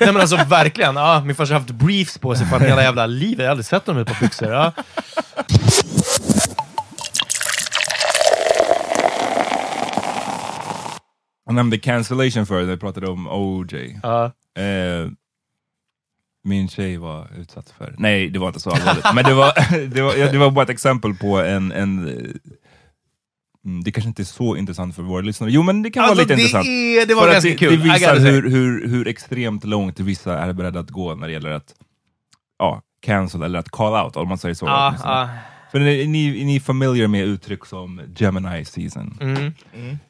Nej men alltså verkligen, ja, min farsa har haft briefs på sig för hela jävla livet, jag har aldrig sett honom med ett par byxor. Ja. Jag nämnde cancellation förut när vi pratade om OJ. Ja. Eh, min tjej var utsatt för, nej det var inte så allvarligt, men det var, [laughs] det var, ja, det var bara ett exempel på en, en eh, mm, det kanske inte är så intressant för våra lyssnare, jo men det kan Alltså, vara lite det intressant. är- det var För ganska det, kul, Det visar hur, hur, hur extremt långt vissa är beredda att gå när det gäller att ja, cancel eller att call out, om man säger så. Åtminstone. ja. För är ni, är ni familiar med uttryck som Gemini season? Mm.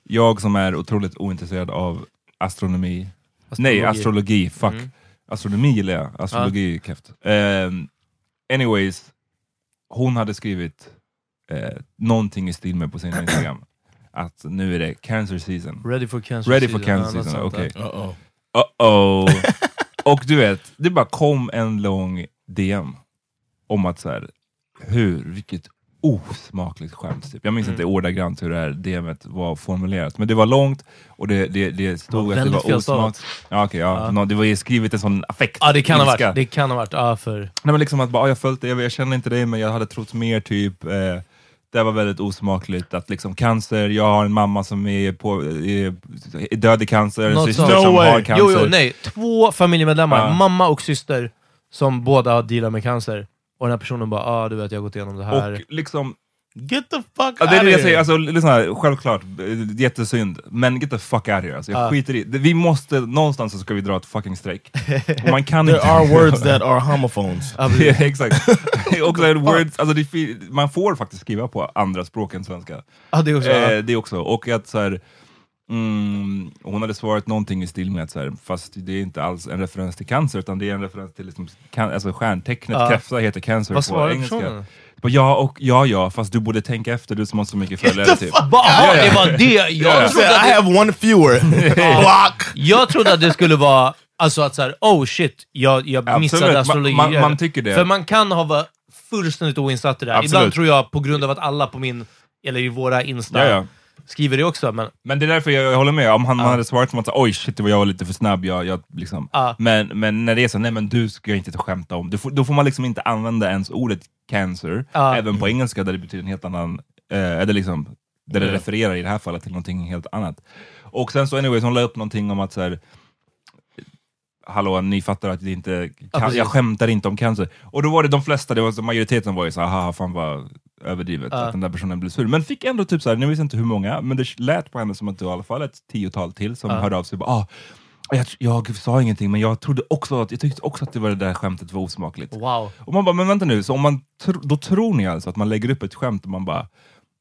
Jag som är otroligt ointresserad av astronomi, nej astrologi, fuck. Mm. Astronomi gillar jag, astrologi är keft. Ehm, anyways, hon hade skrivit eh, någonting i stil med på sin Instagram, [clears throat] att nu är det cancer season. Ready for cancer Ready for season. cancer Ja, något season, sånt okej. där. Uh-oh. Uh-oh. [laughs] Och du vet, det bara kom en lång DM om att så här, hur, vilket osmakligt skämt. Typ. Jag minns Mm. inte ordagrant hur det här DMet var formulerat, men det var långt och det, det, det stod Det att det var osmakligt. Ja, okay, ja. Ja. Det var skrivet en sån affekt. Ja det kan ha ilska. varit, det kan ha varit, ja för... Nej, men liksom att bara, "Ah, jag följt jag, jag känner inte dig men jag hade trott mer typ. Eh, det var väldigt osmakligt att liksom cancer, jag har en mamma som är, på, är, död i cancer, en Något syster som way. har cancer. Jo, jo, nej. Två familjemedlemmar, Ja. mamma och syster, som båda har dealat med cancer. Och den här personen bara, ah, du vet jag har gått igenom det här. Och liksom, Get the fuck ja, out det är of det jag here. säger, alltså, lyssna, här, självklart, eh, jättesynd, men get the fuck out of here. Alltså, jag Ja. skiter i. Vi måste, någonstans så ska vi dra ett fucking streck. [laughs] Man kan There inte... are words that are homophones. [laughs] Ja, [laughs] exakt. och här, words, alltså, det, man får faktiskt skriva på andra språk än svenska. Ja, det är också, Eh, det också. Och att så här, mm, hon hade svarat någonting i stil med att så här, fast det är inte alls en referens till cancer, utan det är en referens till liksom, can, alltså stjärntecknet Ja. kräfta heter cancer Vad på engelska. personen? Bara, ja, och ja, ja, fast du borde tänka efter, du som har så mycket följare. Typ. Bara, aha, det var det! Jag, Ja. trodde att I det, have one fewer. [laughs] Block. jag trodde att det skulle vara, alltså att såhär, oh shit, jag, jag Absolut, missade man- astrologi. man- man tycker det. För man kan ha varit fullständigt oinsatt i det här. Absolut. Ibland tror jag, på grund av att alla på min, eller i våra Insta, Ja, ja. Skriver det också. Men, Men det är därför jag, jag håller med, om han, han hade svarat som att oj shit, det var jag var lite för snabb, jag, jag, liksom. Ja. men, men när det är så, nej men du ska inte skämta om, du får, då får man liksom inte använda ens ordet cancer, Ja. även på engelska där det betyder en helt annan, eh, eller liksom, där det Ja. refererar i det här fallet till någonting helt annat. Och sen så anyways, hon la upp någonting om att så här, Hallå, ni fattar att det inte Ja, kan, precis. jag skämtar inte om cancer. Och då var det de flesta, det var majoriteten var ju så här, haha fan vad överdrivet Ja. att den där personen blir sur. Men fick ändå typ såhär, nu vet jag inte hur många, men det lät på henne som att det var i alla fall ett tiotal till som Ja. hörde av sig och bara ah, jag, jag sa ingenting men jag trodde också att, jag tyckte också att det var det där skämtet var osmakligt. Wow. Och man bara, men vänta nu, så om man tr- då tror ni alltså att man lägger upp ett skämt och man bara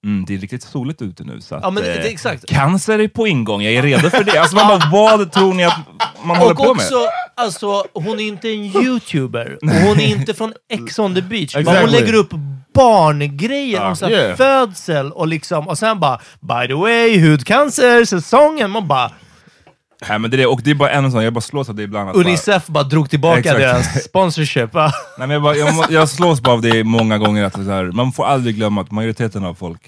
Mm, det är riktigt soligt ute nu så att, Ja, men det- eh, exakt. cancer är på ingång, jag är redo för det. Alltså man bara, vad tror ni att man [laughs] håller Och på också, med? Alltså, hon är inte en youtuber, och hon är inte från Ex on the beach. Men Hon Exactly. lägger upp barngrejer Ja. om så Yeah. födsel och liksom, och sen bara by the way, hudcancer, säsongen. Man bara, Nej, men det är, det. och det är bara en sån, jag bara slås av det ibland. Att bara, Unicef bara drog tillbaka Exakt. deras sponsorship. va? [laughs] nej, men jag, bara, jag, jag slås bara av det många gånger, att så här, man får aldrig glömma att majoriteten av folk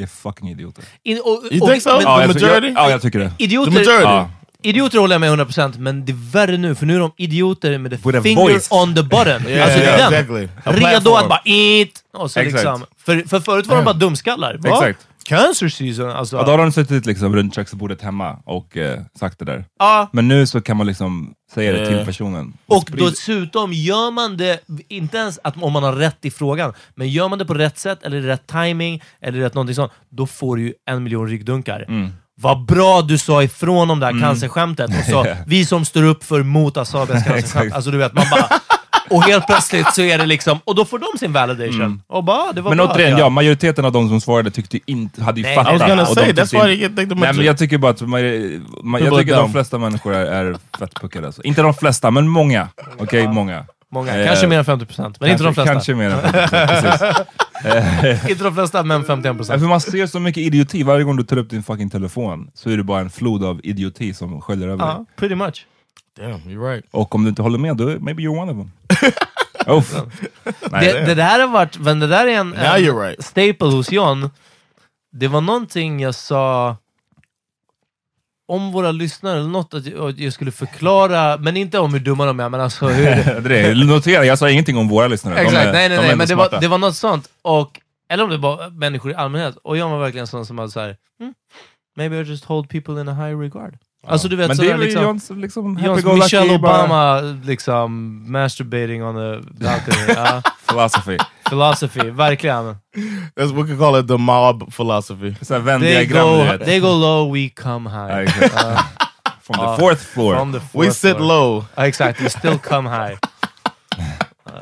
är fucking idioter. In, och, You och, think so? men- Ja, The jag, jag, ja, jag tycker det. Idioter, The majority. Ja. Idioter håller jag med 100% men det är värre nu, för nu är de idioter med the finger voice. on the button. [laughs] Yeah, alltså yeah, den. exactly. Redo att bara eat! Och så Exakt. liksom, för, för förut var de bara dumskallar. Va? Exakt. Cancer season, alltså. Ja, då har de suttit liksom runt köksbordet hemma och eh, sagt det där. Ja. Men nu så kan man liksom säga det till Eh. personen. Och sprida- dessutom, gör man det, inte ens att om man har rätt i frågan, men gör man det på rätt sätt, eller rätt timing eller rätt någonting sånt, då får du ju en miljon ryggdunkar. Mm. Vad bra du sa ifrån om det här cancerskämtet, och så, [laughs] vi som står upp för mot Asabias [laughs] cancerskämt. Alltså du vet, man bara... Och helt plötsligt så är det liksom, och då får de sin validation. Och bara, det var Men bra. återigen, ja, jag- majoriteten av de som svarade tyckte inte, hade ju Nej, fattat. I was gonna say, that's why Nej men jag tycker bara att maj- ma- jag tycker de flesta människor är, är fett puckade. Alltså. Inte de flesta, men många. Okej, många. Många, Eh, kanske mer än 50%, men inte de flesta. Kanske mer än 50%, precis. [laughs] [laughs] Inte de flesta, men Ja, 51%. för man ser så mycket idioti, varje gång du tar upp din fucking telefon så är det bara en flod av idioti som sköljer över dig. Ja, pretty much. Damn, you're right. Och om du inte håller med, då maybe you're one of them. [laughs] Uff. Nej, Det, det där har varit, men det där är en, Now en you're right. staple hos John. Det var någonting jag sa om våra lyssnare, eller något att jag, att jag skulle förklara, men inte om hur dumma de är, men alltså hur... [laughs] det är det. Notera, jag sa ingenting om våra lyssnare. De Exakt, är- nej nej de nej, men det smarta. var, det var något sånt. Och, eller om det var människor i allmänhet. Och jag var verkligen sån som hade såhär, mm, maybe I just hold people in a high regard. Alltså du vet Men det sådär är väl liksom... Johns liksom, Johns happy-go-lucky Michelle bara- Obama liksom masturbating on the balcony. [laughs] ja. Philosophy. Philosophy, verkligen. That's we could call it the mob philosophy. Så They go, they go low, we come high. Ja. From the fourth floor. From the We fourth sit floor. low. Ja, exakt, we still come high.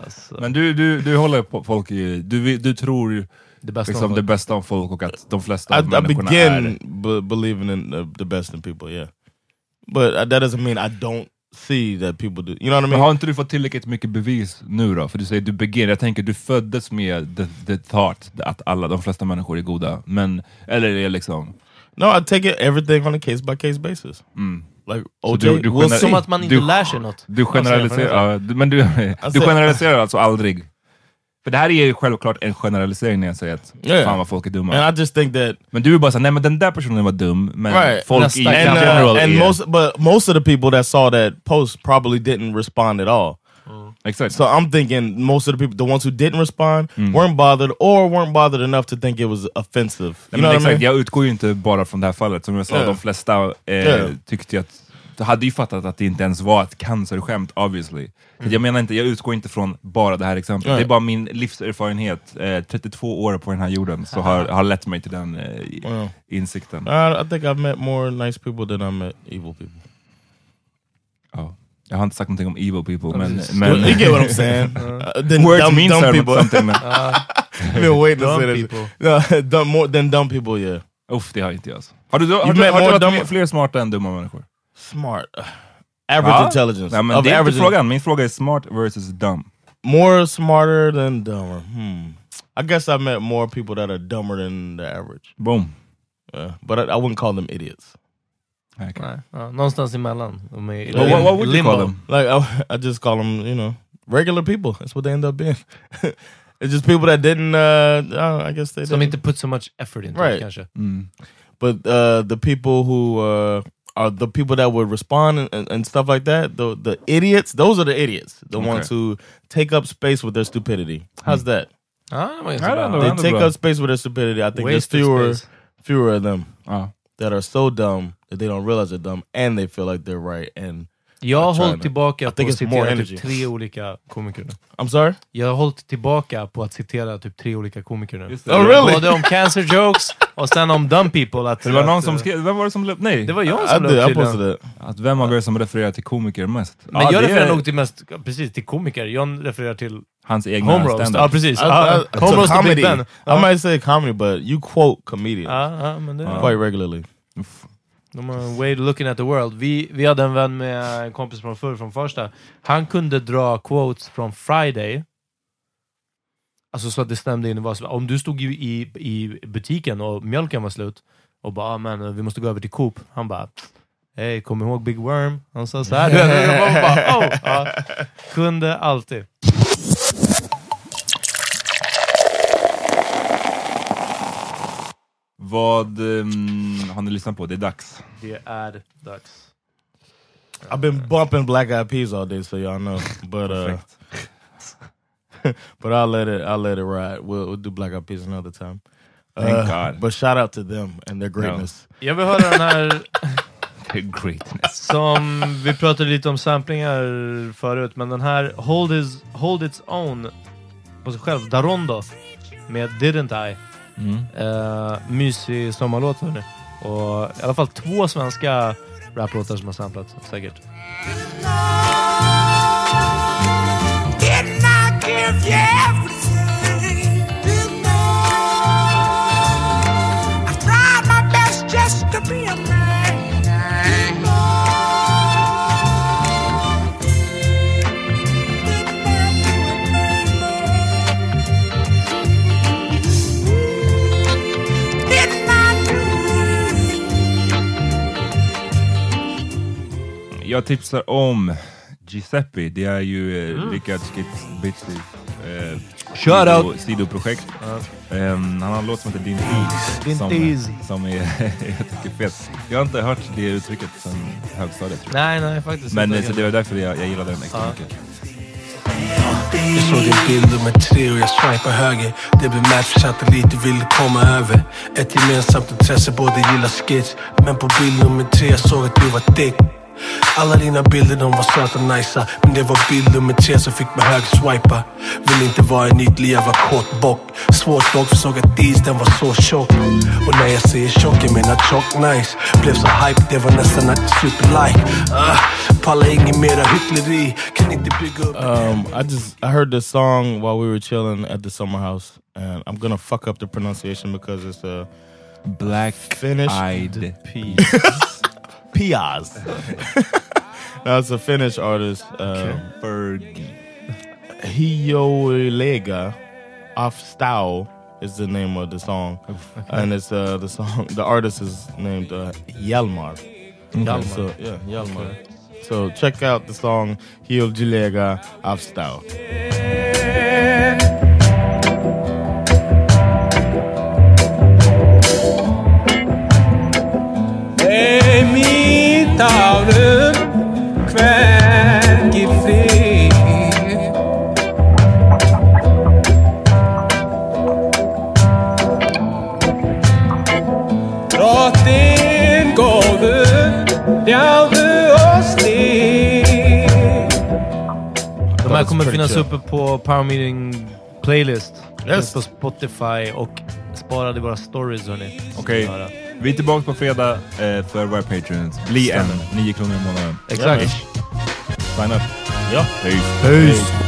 Alltså, Men du, du, du håller på folk i... Du, du tror ju det bästa liksom om det folk. bästa om folk och att de flesta I, av I människorna begin är... believing in the, the best in people, yeah. But that doesn't mean I don't see that people do. You know what I Men mean? har inte du fått tillräckligt mycket bevis nu då? För du säger du begin, jag tänker du föddes med the, the thought att alla, de flesta människor är goda. Men, eller är liksom... No, I take it everything on a case by case basis. Mm. Like OJ, du- du see. Som att man inte Du- lär sig något. Du generaliserar, ja, du- men du, du Alltså- generaliserar alltså aldrig? För det här är ju självklart en generalisering när jag säger att Yeah. fan vad folk är dumma. And I just think that Men du är bara såhär, nej men den där personen var dum, men Right. folk i kan- and, general uh, and är... most but most of the people that saw that post probably didn't respond at all. Exakt. So I'm thinking most of the people, the ones who didn't respond, Mm. weren't bothered or weren't bothered enough to think it was offensive. You Nej, know what I exakt, mean? jag utgår ju inte bara från det här fallet, som jag sa, Yeah. de flesta eh, Yeah. tyckte att hade ju fattat att det inte ens var ett cancerskämt obviously. Så Jag menar inte, jag utgår inte från bara det här exemplet, Mm. Det är bara min livserfarenhet, eh, 32 år på den här jorden, så har, har lett mig till den eh, Yeah. insikten. I, I think I've met more nice people than I met evil people. Ja. Jag har inte sagt någonting om evil people, men... men you get what I'm saying? [laughs] Uh, then Words dumb, mean dumb people. something, men I've been waiting to Dumb say this. people. No, dumb, more than dumb people, yeah. uff, det har inte jag. Alltså. Har du, har, du, har du more haft dumb- mer- fler smarta än dumma människor? Smart. [sighs] Average Ja. intelligence. Nej, men Of det är average inte frågan, min fråga är smart versus dumb. More smarter than dumber. Hmm. I guess I met more people that are dumber than the average. Boom. Uh, but I, I wouldn't call them idiots. Okay. Nej, ja, någonstans emellan. De är i Well, what, what would you limbo. call them? Like I, [laughs] I just call them, you know, regular people. That's what they end up being. [laughs] it's just people that didn't. Uh, uh, I guess they Som didn't. need to put so much effort into Right. it kanske. Mm. But uh, the people who uh, are the people that would respond and, and, and stuff like that, the the idiots, those are the idiots, the Okay. ones who take up space with their stupidity. How's that? Ja, det var inte I don't know. They take up space with their stupidity. I think there's Waste of fewer space. fewer of them Ja. that are so dumb that they don't realize they're dumb and they feel like they're right and Jag har I hållit tillbaka I på att citera typ tre olika komiker nu. I'm sorry? Jag har hållit tillbaka på att citera typ tre olika komiker nu. Oh, really? Både om cancer jokes och sen om dumb people. Att, Det var någon att, som eh, skrev, vem var det som upp? Nej. Det var jag I som I posted it. Att vem av er som refererar till komiker mest? Men Ja, jag refererar är nog till mest, precis till komiker. John refererar till Hans egna Home Roast. Ja precis. I, I, I Home Roast och Big comedy. Ben. I Ja. might say comedy, but you quote comedians men det quite regularly. De har en way of looking at the world. Vi, vi hade en vän med en kompis från förr, från första. Han kunde dra quotes från Friday. Alltså så att det stämde in. i var om du stod i, i, butiken och mjölken var slut och bara ah, men, vi måste gå över till Coop. Han bara Hej, kom ihåg Big Worm? Han sa såhär. Du vet, bara, oh, ja. Kunde alltid. Vad um, har ni lyssnat på? Det är dags. Det är dags. I've been bumping Black Eyed Peas all day, so y'all know. But uh, [laughs] but I'll let it I'll let it ride. We'll, we'll do Black Eyed Peas another time. Thank Uh, God. But shout out to them and their greatness. Jag vill höra den här [laughs] greatness. Som vi pratade lite om samplingar förut, men den här Hold, His, Hold Its Own på sig själv, Darondo med Didn't I. Mm. Uh, mysig sommarlåt hörni. Och i alla fall två svenska raplåtar som har samplats säkert. Didn't I give you Jag tipsar om Giuseppe. Det är ju eh, Rickard Skitz eh, Shout sido- out. sidoprojekt. Ehm, han har en låt som heter Din. Din som, som är [laughs] jag tycker fet. Jag har inte hört det uttrycket sedan högstadiet tror jag. Nej, nej faktiskt Men eh, inte. så det var därför jag, jag gillade den extra mycket. Jag såg din bild nummer tre och jag swipar höger Det blev match för satellit, du ville komma över Ett gemensamt intresse, båda gillar skits Men på bild nummer tre jag såg att du var dick alla dina bilder de var söta och nicea Men det var bild nummer tre som fick mig högerswipa. Vill inte vara en ytlig jävla kort bock. Svårt dock, för såg att dis den var så tjock. Och när jag säger tjock jag menar tjock nice. Blev så hype, det var nästan att superlike uh, Pallar inget mera hyckleri. Kan inte bygga upp Um, I just I heard this song while we were chilling at the summer house, and I'm gonna fuck up the pronunciation because it's a Black Finnish Eyed Peas. [laughs] Peas. [laughs] That's a Finnish artist. Um, Fergie. Hiolega Afstau is the name of the song, and it's uh, the song. The artist is named uh, Hjalmar. Hjalmar. So yeah, Hjalmar. So check out the song Hiolega Afstau. Är kommer pretty finnas chill. uppe på Power Meeting Playlist. Yes. På Spotify och sparade i våra stories hörni. Okej, Höra. vi är tillbaka på fredag eh, för våra patreons. Bli en, 9 kronor i månaden. Exakt. Sign up. Ja. Peace. Peace. Hey,